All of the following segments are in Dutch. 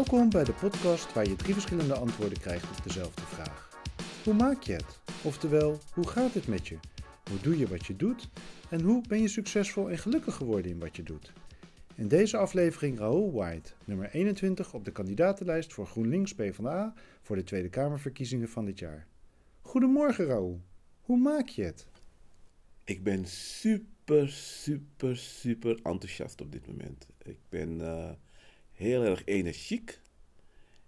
Welkom bij de podcast waar je drie verschillende antwoorden krijgt op dezelfde vraag. Hoe maak je het? Oftewel, hoe gaat het met je? Hoe doe je wat je doet? En hoe ben je succesvol en gelukkig geworden in wat je doet? In deze aflevering Raoul White, nummer 21 op de kandidatenlijst voor GroenLinks PvdA voor de Tweede Kamerverkiezingen van dit jaar. Goedemorgen Raoul, hoe maak je het? Ik ben super, super, super enthousiast op dit moment. Ik ben uh, heel erg energiek.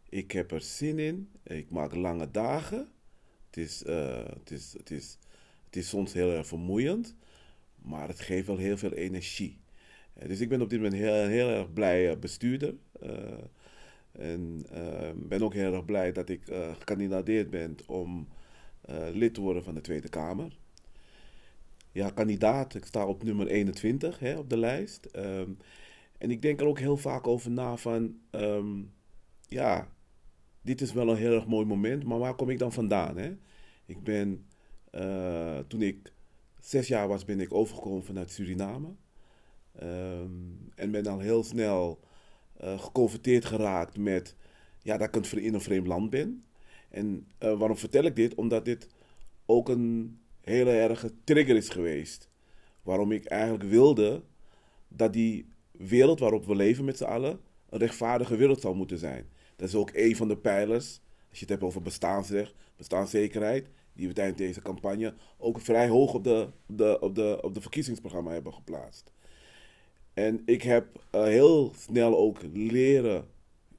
Ik heb er zin in. Ik maak lange dagen. Het is, uh, het is, het is, het is soms heel erg vermoeiend, maar het geeft wel heel veel energie. Uh, dus ik ben op dit moment heel, heel erg blij bestuurder. en ben ook heel erg blij dat ik gekandidateerd ben om lid te worden van de Tweede Kamer ja, kandidaat. Ik sta op nummer 21 hè, op de lijst. En ik denk er ook heel vaak over na van, um, ja, dit is wel een heel erg mooi moment, maar waar kom ik dan vandaan? Hè? Ik ben, uh, toen ik zes jaar was, ben ik overgekomen vanuit Suriname. Um, en ben dan heel snel uh, geconfronteerd geraakt met, ja, dat ik in een vreemd land ben. En uh, waarom vertel ik dit? Omdat dit ook een hele erge trigger is geweest. Waarom ik eigenlijk wilde dat die wereld waarop we leven met z'n allen een rechtvaardige wereld zou moeten zijn. Dat is ook een van de pijlers, als je het hebt over bestaansrecht, bestaanszekerheid, die we tijdens deze campagne ook vrij hoog op de, de, op de, op de verkiezingsprogramma hebben geplaatst. En ik heb uh, heel snel ook leren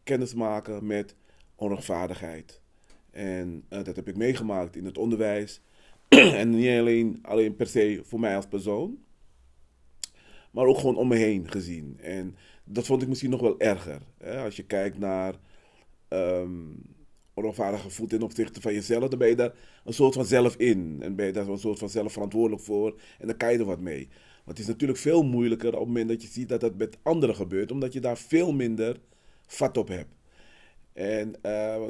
kennismaken met onrechtvaardigheid. En uh, dat heb ik meegemaakt in het onderwijs. en niet alleen, alleen per se voor mij als persoon, maar ook gewoon om me heen gezien. En dat vond ik misschien nog wel erger. Hè? Als je kijkt naar um, onrechtvaardige voet ten opzichte van jezelf, dan ben je daar een soort van zelf in. En ben je daar een soort van zelf verantwoordelijk voor. En dan kan je er wat mee. Maar het is natuurlijk veel moeilijker op het moment dat je ziet dat dat met anderen gebeurt, omdat je daar veel minder vat op hebt. En uh,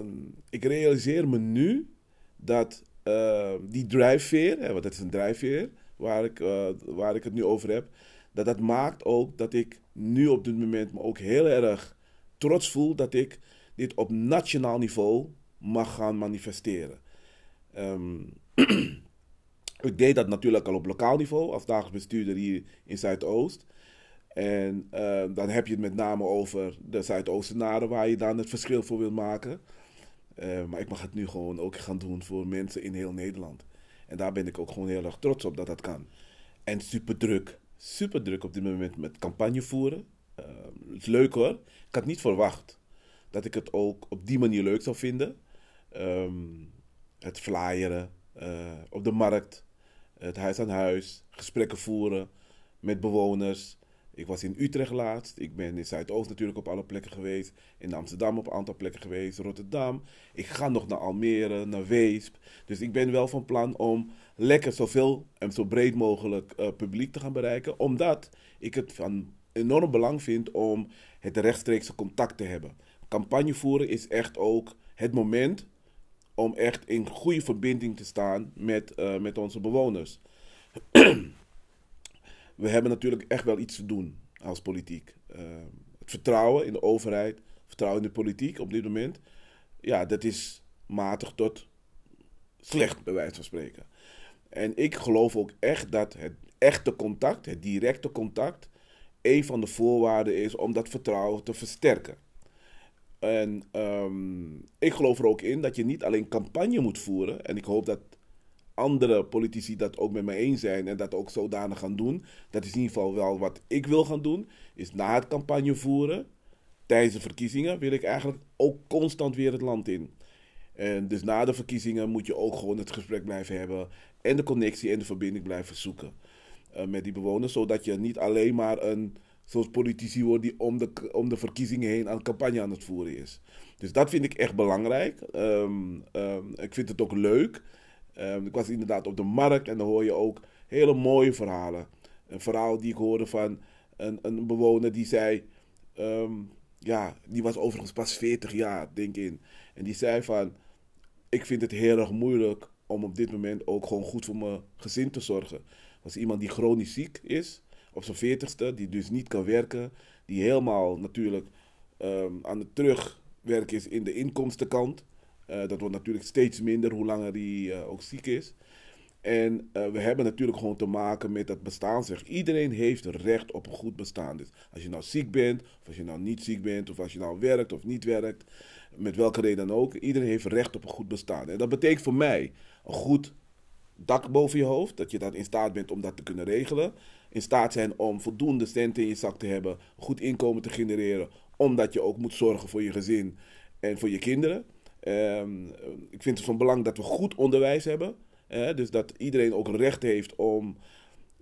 ik realiseer me nu dat uh, die drijfveer, hè, want dat is een drijfveer waar ik, uh, waar ik het nu over heb, dat dat maakt ook dat ik nu op dit moment me ook heel erg trots voel dat ik dit op nationaal niveau mag gaan manifesteren. Um, ik deed dat natuurlijk al op lokaal niveau als dagelijks bestuurder hier in Zuidoost. En uh, dan heb je het met name over de Zuidoostenaren waar je dan het verschil voor wil maken. Uh, maar ik mag het nu gewoon ook gaan doen voor mensen in heel Nederland. En daar ben ik ook gewoon heel erg trots op dat dat kan. En super druk super druk op dit moment met campagne voeren. Uh, het is leuk hoor. Ik had niet verwacht dat ik het ook op die manier leuk zou vinden. Um, het flyeren uh, op de markt, het huis aan huis, gesprekken voeren met bewoners. Ik was in Utrecht laatst. Ik ben in Zuidoost natuurlijk op alle plekken geweest. In Amsterdam op een aantal plekken geweest. Rotterdam. Ik ga nog naar Almere, naar Weesp. Dus ik ben wel van plan om lekker zoveel en zo breed mogelijk uh, publiek te gaan bereiken. Omdat ik het van enorm belang vind om het rechtstreekse contact te hebben. Campagne voeren is echt ook het moment om echt in goede verbinding te staan met, uh, met onze bewoners. We hebben natuurlijk echt wel iets te doen als politiek. Uh, het vertrouwen in de overheid, vertrouwen in de politiek op dit moment, ja, dat is matig tot slecht, bij wijze van spreken. En ik geloof ook echt dat het echte contact, het directe contact, een van de voorwaarden is om dat vertrouwen te versterken. En um, ik geloof er ook in dat je niet alleen campagne moet voeren. En ik hoop dat andere politici dat ook met mij eens zijn en dat ook zodanig gaan doen. Dat is in ieder geval wel wat ik wil gaan doen. Is na het campagne voeren, tijdens de verkiezingen, wil ik eigenlijk ook constant weer het land in. En dus na de verkiezingen moet je ook gewoon het gesprek blijven hebben. En de connectie en de verbinding blijven zoeken uh, met die bewoners. Zodat je niet alleen maar een soort politici wordt die om de, om de verkiezingen heen aan campagne aan het voeren is. Dus dat vind ik echt belangrijk. Um, um, ik vind het ook leuk. Um, ik was inderdaad op de markt en dan hoor je ook hele mooie verhalen. Een verhaal die ik hoorde van een, een bewoner die zei. ja, die was overigens pas 40 jaar, denk ik. En die zei van ik vind het heel erg moeilijk om op dit moment ook gewoon goed voor mijn gezin te zorgen. Als iemand die chronisch ziek is, op zijn veertigste, die dus niet kan werken, die helemaal natuurlijk um, aan de terug, werk is in de inkomstenkant. Eh, dat wordt natuurlijk steeds minder hoe langer hij eh, ook ziek is. En eh, we hebben natuurlijk gewoon te maken met dat bestaansrecht. Iedereen heeft recht op een goed bestaan. Dus als je nou ziek bent, of als je nou niet ziek bent, of als je nou werkt of niet werkt, met welke reden dan ook, iedereen heeft recht op een goed bestaan. En dat betekent voor mij een goed dak boven je hoofd, dat je dat in staat bent om dat te kunnen regelen. In staat zijn om voldoende centen in je zak te hebben, goed inkomen te genereren, omdat je ook moet zorgen voor je gezin en voor je kinderen. Ehm, ik vind het van belang dat we goed onderwijs hebben. Dus dat iedereen ook recht heeft om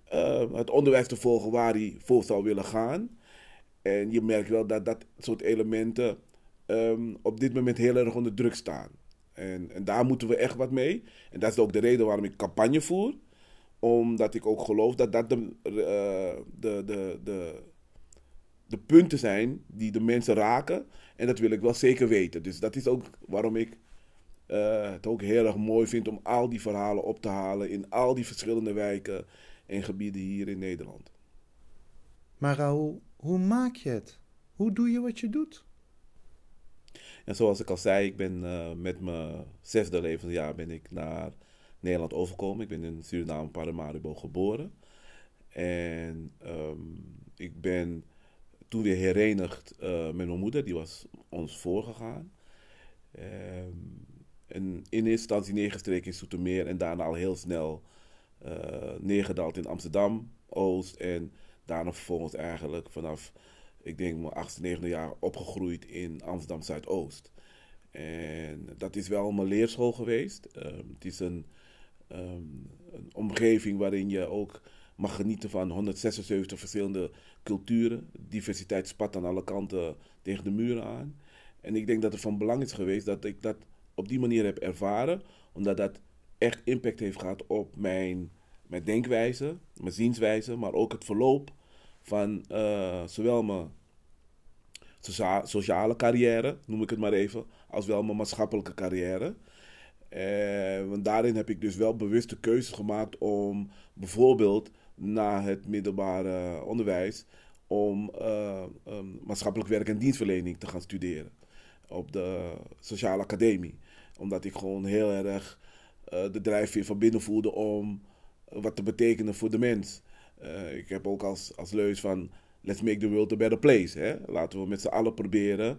eh, het onderwijs te volgen waar hij voor zou willen gaan. En je merkt wel dat dat soort elementen ehm, op dit moment heel erg onder druk staan. En, en daar moeten we echt wat mee. En dat is ook de reden waarom ik campagne voer. Omdat ik ook geloof dat dat de, de, de, de, de punten zijn die de mensen raken. En dat wil ik wel zeker weten. Dus dat is ook waarom ik uh, het ook heel erg mooi vind om al die verhalen op te halen in al die verschillende wijken en gebieden hier in Nederland. Maar Raoul, hoe maak je het? Hoe doe je wat je doet? En zoals ik al zei, ik ben uh, met mijn zesde levensjaar ben ik naar Nederland overgekomen. Ik ben in Suriname, Paramaribo geboren. En um, ik ben toen weer herenigd uh, met mijn moeder, die was ons voorgegaan. Um, in eerste instantie neergestreken in Soetermeer en daarna al heel snel uh, neergedaald in Amsterdam, Oost. En daarna vervolgens eigenlijk vanaf, ik denk mijn achtste, negende jaar opgegroeid in Amsterdam Zuidoost. En dat is wel mijn leerschool geweest. Um, het is een, um, een, omgeving waarin je ook mag genieten van 176 verschillende culturen. Diversiteit spat aan alle kanten tegen de muren aan. En ik denk dat het van belang is geweest dat ik dat op die manier heb ervaren, omdat dat echt impact heeft gehad op mijn, denkwijze, mijn zienswijze, maar ook het verloop van uh, zowel mijn sociale carrière, noem ik het maar even, als wel mijn maatschappelijke carrière. Uh, want daarin heb ik dus wel bewuste keuzes gemaakt om bijvoorbeeld na het middelbare onderwijs om um, maatschappelijk werk en dienstverlening te gaan studeren op de sociale academie. Omdat ik gewoon heel erg uh, de drijfveer van binnen voelde om wat te betekenen voor de mens. Uh, ik heb ook als, als leus van let's make the world a better place. Hè? Laten we met z'n allen proberen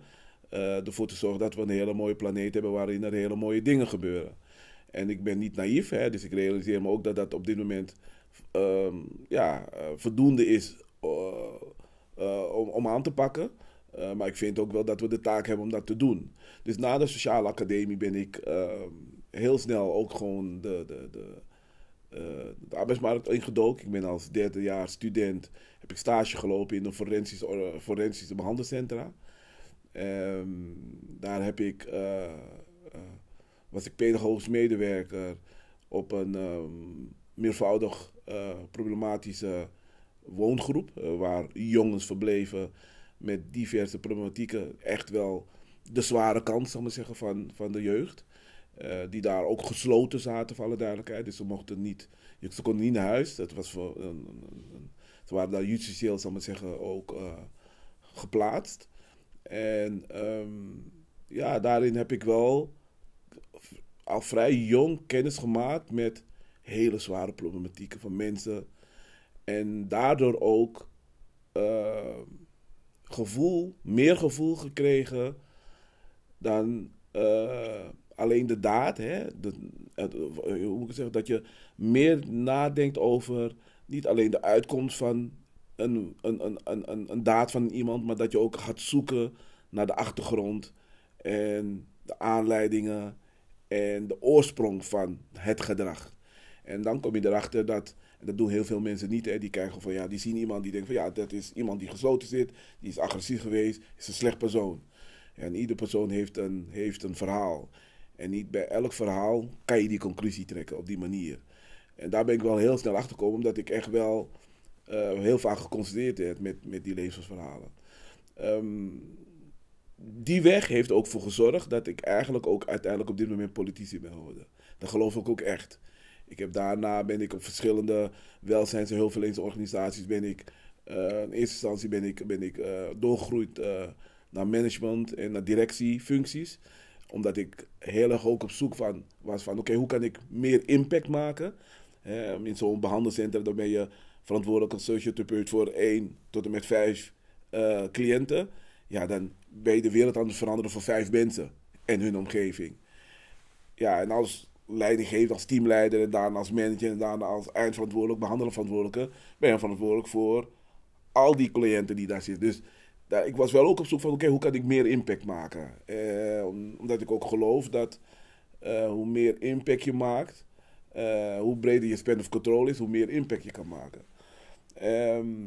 uh, ervoor te zorgen dat we een hele mooie planeet hebben waarin er hele mooie dingen gebeuren. En ik ben niet naïef, hè? dus ik realiseer me ook dat dat op dit moment um, ja, voldoende is om, om aan te pakken. Uh, maar ik vind ook wel dat we de taak hebben om dat te doen. Dus na de sociale academie ben ik uh, heel snel ook gewoon de, de, de, uh, de arbeidsmarkt ingedoken. Ik ben als derde jaar student, heb ik stage gelopen in een forensische, forensische behandelcentra. Um, daar heb ik, was ik pedagogisch medewerker op een um, meervoudig problematische woongroep. waar jongens verbleven met diverse problematieken echt wel de zware kant, zal ik zeggen, van, van de jeugd. Uh, die daar ook gesloten zaten, voor alle duidelijkheid. Dus ze mochten niet, ze konden niet naar huis. Dat was voor, een, een, ze waren daar justitieel, zal ik zeggen, ook uh, geplaatst. En um, ja, daarin heb ik wel al vrij jong kennis gemaakt met hele zware problematieken van mensen. En daardoor ook uh, gevoel, meer gevoel gekregen dan uh, alleen de daad. Hè? Het, hoe moet ik zeggen? Dat je meer nadenkt over niet alleen de uitkomst van een, een, een, een, een daad van iemand, maar dat je ook gaat zoeken naar de achtergrond en de aanleidingen en de oorsprong van het gedrag. En dan kom je erachter dat dat doen heel veel mensen niet. Hè. Die krijgen van ja, die zien iemand die denkt van ja, dat is iemand die gesloten zit, die is agressief geweest, is een slecht persoon. En ieder persoon heeft een, heeft een verhaal. En niet bij elk verhaal kan je die conclusie trekken op die manier. En daar ben ik wel heel snel achter gekomen, omdat ik echt wel uh, heel vaak geconstateerd heb met, met die levensverhalen. Um, die weg heeft ook voor gezorgd dat ik eigenlijk ook uiteindelijk op dit moment politici ben geworden. Dat geloof ik ook echt. Ik heb daarna ben ik op verschillende welzijns- en hulpverleningsorganisaties ben ik, uh, in eerste instantie ben ik, ben ik uh, doorgegroeid uh, naar management en naar directiefuncties. Omdat ik heel erg ook op zoek van, was van, oké, hoe kan ik meer impact maken? In zo'n behandelcentrum, dan ben je verantwoordelijk als sociotherapeut voor één tot en met vijf eh, cliënten. Ja, dan ben je de wereld aan het veranderen voor vijf mensen en hun omgeving. Ja, en als leidinggever, als teamleider en daarna als manager en daarna als eindverantwoordelijk, behandelverantwoordelijke, ben je verantwoordelijk voor al die cliënten die daar zitten. Dus ik was wel ook op zoek van, oké, hoe kan ik meer impact maken? Eh, omdat ik ook geloof dat eh, hoe meer impact je maakt, eh, hoe breder je span of control is, hoe meer impact je kan maken. Ehm,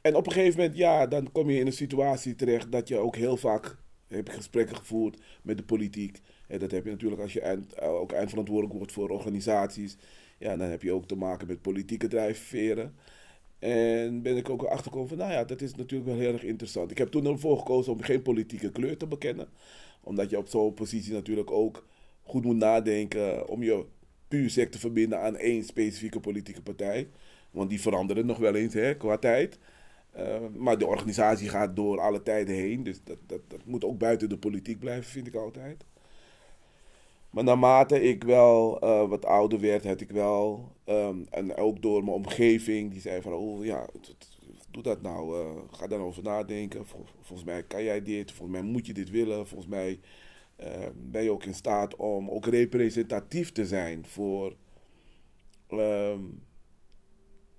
en op een gegeven moment, ja, dan kom je in een situatie terecht dat je ook heel vaak heb je gesprekken gevoerd met de politiek. En dat heb je natuurlijk als je eind, ook eindverantwoordelijk wordt voor organisaties. Ja, dan heb je ook te maken met politieke drijfveren. En ben ik ook achtergekomen van, nou ja, dat is natuurlijk wel heel erg interessant. Ik heb toen ervoor gekozen om geen politieke kleur te bekennen. Omdat je op zo'n positie natuurlijk ook goed moet nadenken om je puur sec te verbinden aan één specifieke politieke partij. Want die veranderen nog wel eens hè, qua tijd. Uh, maar de organisatie gaat door alle tijden heen. Dus dat, dat, dat moet ook buiten de politiek blijven, vind ik altijd. Maar naarmate ik wel uh, wat ouder werd, had ik wel, um, en ook door mijn omgeving, die zei van, oh ja, doe dat nou, uh, ga daarover nadenken. Vol, volgens mij kan jij dit, volgens mij moet je dit willen, volgens mij uh, ben je ook in staat om ook representatief te zijn voor um,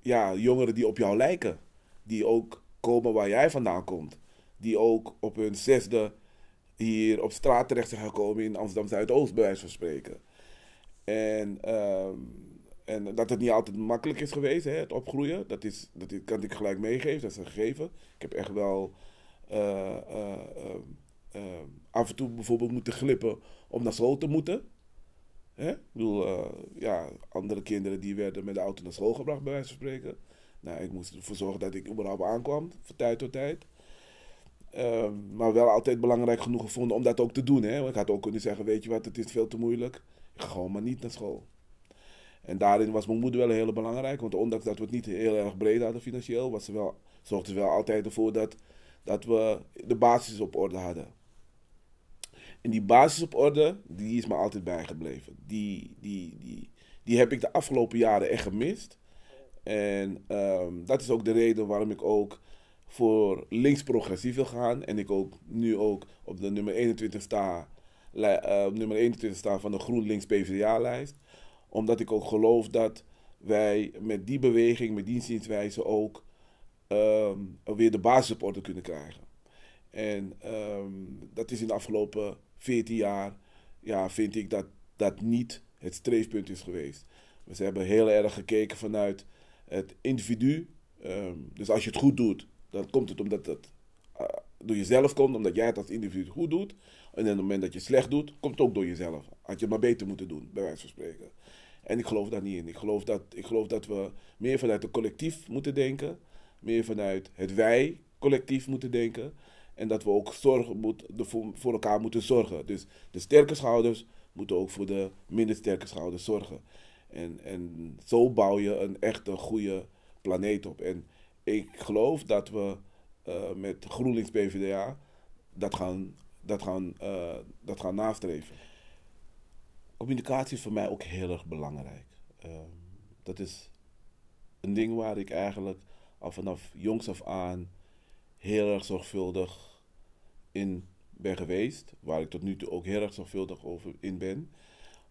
ja, jongeren die op jou lijken. Die ook komen waar jij vandaan komt. Die ook op hun zesde hier op straat terecht zijn gekomen in Amsterdam Zuidoost, bij wijze van spreken. En, um, en dat het niet altijd makkelijk is geweest, hè, het opgroeien, dat, is, dat kan ik gelijk meegeven, dat is een gegeven. Ik heb echt wel uh, uh, uh, af en toe bijvoorbeeld moeten glippen om naar school te moeten. Hè? Ik bedoel, ja, andere kinderen die werden met de auto naar school gebracht, bij wijze van spreken. Nou, ik moest ervoor zorgen dat ik überhaupt aankwam, van tijd tot tijd. Uh, maar wel altijd belangrijk genoeg gevonden om dat ook te doen. Hè? Ik had ook kunnen zeggen, weet je wat, het is veel te moeilijk. Ik ga gewoon maar niet naar school. En daarin was mijn moeder wel heel belangrijk. Want ondanks dat we het niet heel erg breed hadden financieel, was ze wel, zorgde ze wel altijd ervoor dat, dat we de basis op orde hadden. En die basis op orde, die is me altijd bijgebleven. Die, die, die, die heb ik de afgelopen jaren echt gemist. En um, dat is ook de reden waarom ik ook voor links progressief wil gaan. En ik ook nu ook op de nummer 21 sta, uh, nummer 21 sta van de GroenLinks PvdA-lijst. Omdat ik ook geloof dat wij met die beweging, met die zienswijze ook um, weer de basis op orde kunnen krijgen. En um, dat is in de afgelopen 14 jaar, ja, vind ik dat dat niet het streefpunt is geweest. We hebben heel erg gekeken vanuit het individu. Um, dus als je het goed doet, dan komt het omdat het uh, door jezelf komt, omdat jij het als individu goed doet. En op het moment dat je slecht doet, komt het ook door jezelf. Had je het maar beter moeten doen, bij wijze van spreken. En ik geloof daar niet in. Ik geloof dat, ik geloof dat we meer vanuit het collectief moeten denken. Meer vanuit het wij collectief moeten denken. En dat we ook zorgen moet, voor elkaar moeten zorgen. Dus de sterke schouders moeten ook voor de minder sterke schouders zorgen. En, en zo bouw je een echte goede planeet op. En ik geloof dat we uh, met GroenLinks PvdA dat gaan, dat, gaan, uh, dat gaan nastreven. Communicatie is voor mij ook heel erg belangrijk. Uh, dat is een ding waar ik eigenlijk al vanaf jongs af aan heel erg zorgvuldig in ben geweest. Waar ik tot nu toe ook heel erg zorgvuldig over in ben.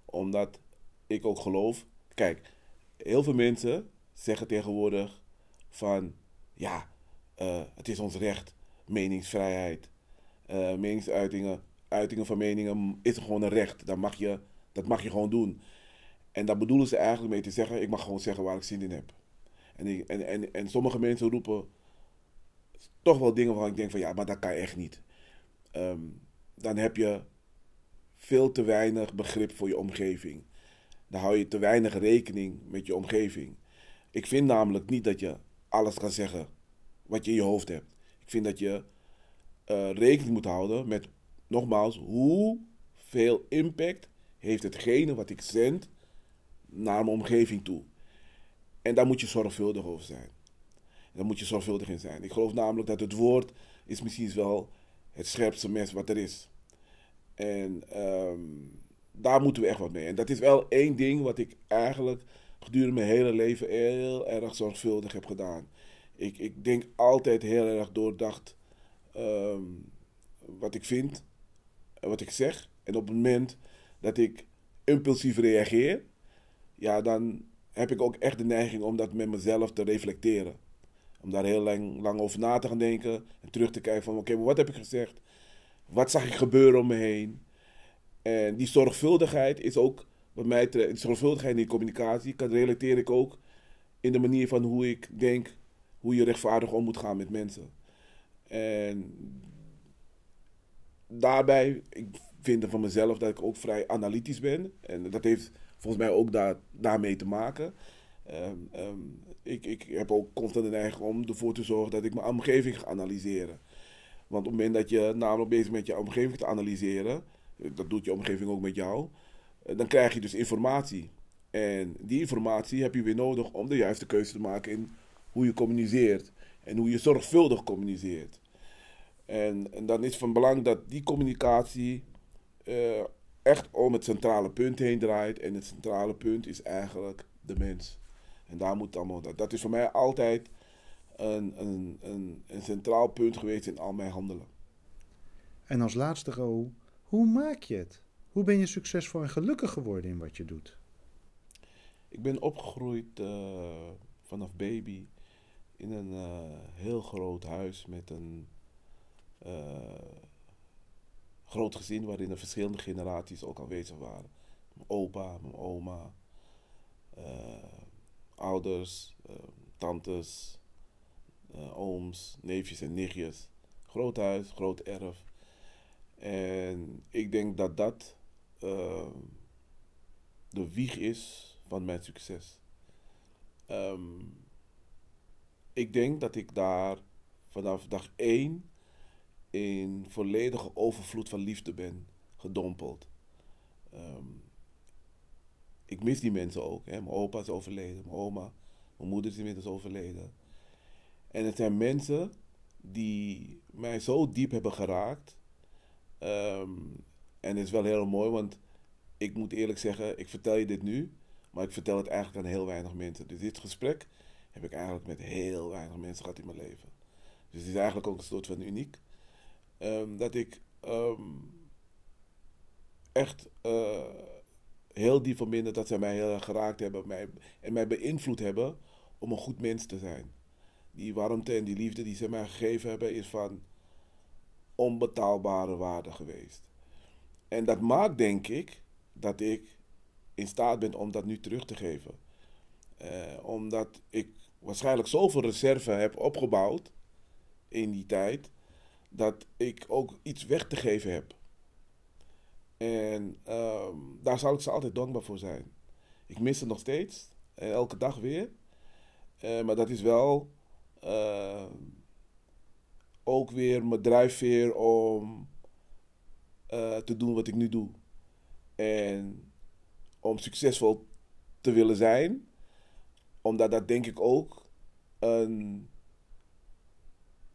Omdat ik ook geloof. Kijk, heel veel mensen zeggen tegenwoordig van ja, uh, het is ons recht, meningsvrijheid, uh, meningsuitingen, uitingen van meningen is gewoon een recht. Dat mag, je, dat mag je gewoon doen. En daar bedoelen ze eigenlijk mee te zeggen, ik mag gewoon zeggen waar ik zin in heb. En, en, en, en sommige mensen roepen toch wel dingen waarvan ik denk van ja, maar dat kan echt niet. Um, dan heb je veel te weinig begrip voor je omgeving. Dan hou je te weinig rekening met je omgeving. Ik vind namelijk niet dat je alles kan zeggen wat je in je hoofd hebt. Ik vind dat je uh, rekening moet houden met, nogmaals, hoeveel impact heeft hetgene wat ik zend naar mijn omgeving toe. En daar moet je zorgvuldig over zijn. Daar moet je zorgvuldig in zijn. Ik geloof namelijk dat het woord is misschien wel het scherpste mes wat er is. En ehm, daar moeten we echt wat mee. En dat is wel één ding wat ik eigenlijk gedurende mijn hele leven heel erg zorgvuldig heb gedaan. Ik, ik denk altijd heel erg doordacht ehm, wat ik vind wat ik zeg. En op het moment dat ik impulsief reageer, ja, dan heb ik ook echt de neiging om dat met mezelf te reflecteren. Om daar heel lang, lang over na te gaan denken en terug te kijken van oké, wat heb ik gezegd? Wat zag ik gebeuren om me heen? En die zorgvuldigheid is ook, bij mij, die zorgvuldigheid in die communicatie, kan relateer ik ook in de manier van hoe ik denk, hoe je rechtvaardig om moet gaan met mensen. En daarbij, ik vind van mezelf dat ik ook vrij analytisch ben. En dat heeft volgens mij ook daar, daarmee te maken. Ehm, ehm, ik, ik heb ook constant de neiging om ervoor te zorgen dat ik mijn omgeving ga analyseren. Want op het moment dat je namelijk bezig bent je omgeving te analyseren, dat doet je omgeving ook met jou, eh, dan krijg je dus informatie. En die informatie heb je weer nodig om de juiste keuze te maken in hoe je communiceert en hoe je zorgvuldig communiceert. En, en dan is van belang dat die communicatie uh, echt om het centrale punt heen draait. En het centrale punt is eigenlijk de mens. En daar moet allemaal. Dat, dat is voor mij altijd een, een, een, een centraal punt geweest in al mijn handelen. En als laatste, Ro, hoe maak je het? Hoe ben je succesvol en gelukkig geworden in wat je doet? Ik ben opgegroeid uh, vanaf baby in een uh, heel groot huis met een uh, groot gezin waarin er verschillende generaties ook aanwezig waren. Mijn opa, mijn oma, ouders, tantes, ooms, neefjes en nichtjes. Groot huis, groot erf. En ik denk dat dat uh, de wieg is van mijn succes. Um, ik denk dat ik daar vanaf dag één in volledige overvloed van liefde ben gedompeld. Um, ik mis die mensen ook. Hè. Mijn opa is overleden, mijn oma, mijn moeder is inmiddels overleden. En het zijn mensen die mij zo diep hebben geraakt en het is wel heel mooi, want ik moet eerlijk zeggen, ik vertel je dit nu, maar ik vertel het eigenlijk aan heel weinig mensen. Dus dit gesprek heb ik eigenlijk met heel weinig mensen gehad in mijn leven. Dus het is eigenlijk ook een soort van uniek. Um, dat ik um, echt uh, heel diep van binnen dat zij mij heel erg geraakt hebben mij, en mij beïnvloed hebben om een goed mens te zijn. Die warmte en die liefde die ze mij gegeven hebben is van onbetaalbare waarde geweest. En dat maakt, denk ik, dat ik in staat ben om dat nu terug te geven. Uh, omdat ik waarschijnlijk zoveel reserve heb opgebouwd in die tijd, dat ik ook iets weg te geven heb. En uh, daar zal ik ze altijd dankbaar voor zijn. Ik mis het nog steeds, uh, elke dag weer. Eh, maar dat is wel ook weer mijn drijfveer om uh, te doen wat ik nu doe. En om succesvol te willen zijn, omdat dat denk ik ook een,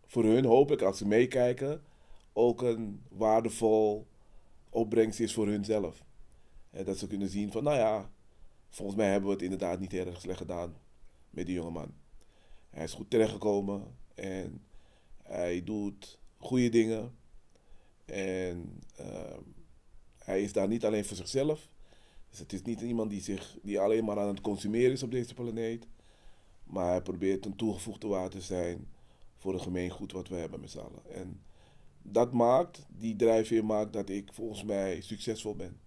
voor hun hoop ik als ze meekijken, ook een waardevol opbrengst is voor hunzelf. En dat ze kunnen zien van, nou ja, volgens mij hebben we het inderdaad niet erg slecht gedaan met die jongeman. Hij is goed terechtgekomen en hij doet goede dingen. En uh, hij is daar niet alleen voor zichzelf. Dus het is niet iemand die, zich, die alleen maar aan het consumeren is op deze planeet. Maar hij probeert een toegevoegde waarde te zijn voor een gemeengoed wat we hebben met z'n allen. En dat maakt, die drijfveer maakt dat ik volgens mij succesvol ben.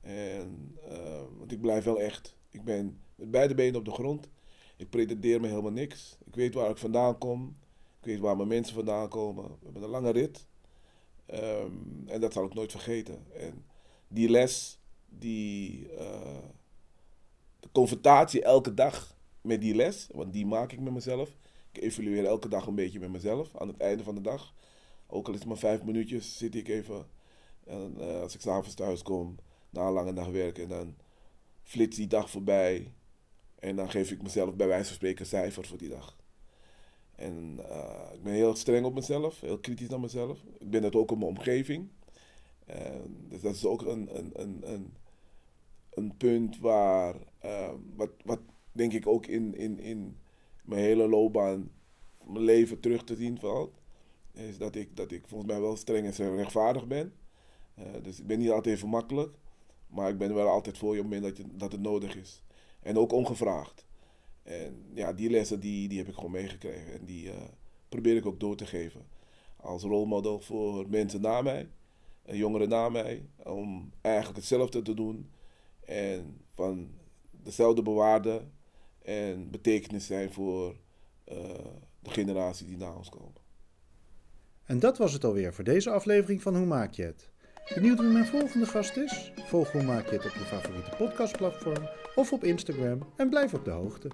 En, uh, want ik blijf wel echt. Ik ben met beide benen op de grond. Ik pretendeer me helemaal niks. Ik weet waar ik vandaan kom. Ik weet waar mijn mensen vandaan komen. We hebben een lange rit. Um, en dat zal ik nooit vergeten. En die les, die uh, de confrontatie elke dag met die les, want die maak ik met mezelf. Ik evalueer elke dag een beetje met mezelf aan het einde van de dag. Ook al is het maar vijf minuutjes, zit ik even. En uh, als ik s'avonds thuis kom, na een lange dag werken, dan flits die dag voorbij. En dan geef ik mezelf bij wijze van spreken cijfer voor die dag. En eh, ik ben heel streng op mezelf, heel kritisch naar mezelf. Ik ben het ook op mijn omgeving. dus dat is ook een, een, een, een, een punt waar, uh, wat, wat denk ik ook in, in, in mijn hele loopbaan, mijn leven terug te zien valt. Is dat ik, dat ik volgens mij wel streng en rechtvaardig ben. Uh, dus ik ben niet altijd even makkelijk. Maar ik ben wel altijd voor je op het moment dat, je, dat het nodig is. En ook ongevraagd. En ja, die lessen die, die heb ik gewoon meegekregen. En die uh, probeer ik ook door te geven. Als rolmodel voor mensen na mij. En jongeren na mij. Om eigenlijk hetzelfde te doen. En van dezelfde bewaarden en betekenis zijn voor uh, de generatie die na ons komen. En dat was het alweer voor deze aflevering van Hoe Maak je het? Benieuwd wie mijn volgende gast is? Volg Hoe Maak je het op je favoriete podcastplatform of op Instagram en blijf op de hoogte.